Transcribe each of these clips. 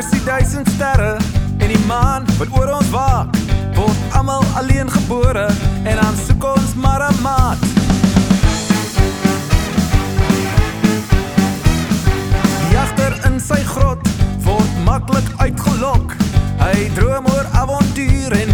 soos die duisend sterre en die maan wat oor ons waak. Word almal alleen gebore en dan soek ons maar 'n maat. Die jagter in sy grot word maklik uitgelok. Hy droom oor avontuur en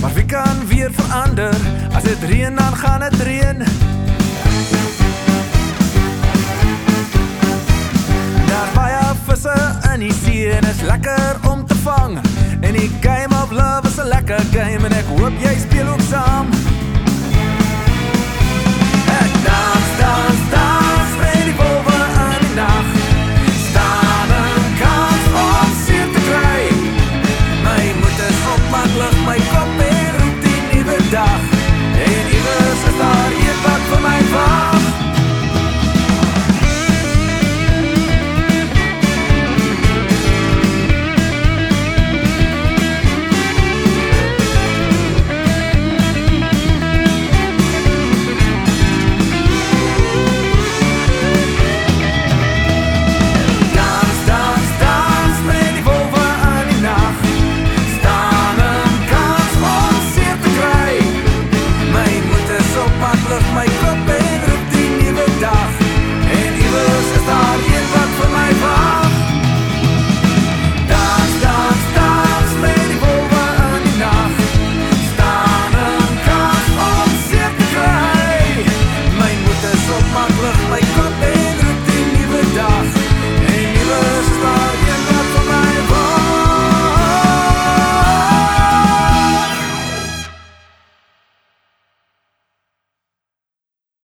Maar wie kan weer verander? As dit reën dan gaan dit reën. Daar's baie visse in die see en is lekker om te vang. En die game of love is 'n lekker game en ek hoop jy speel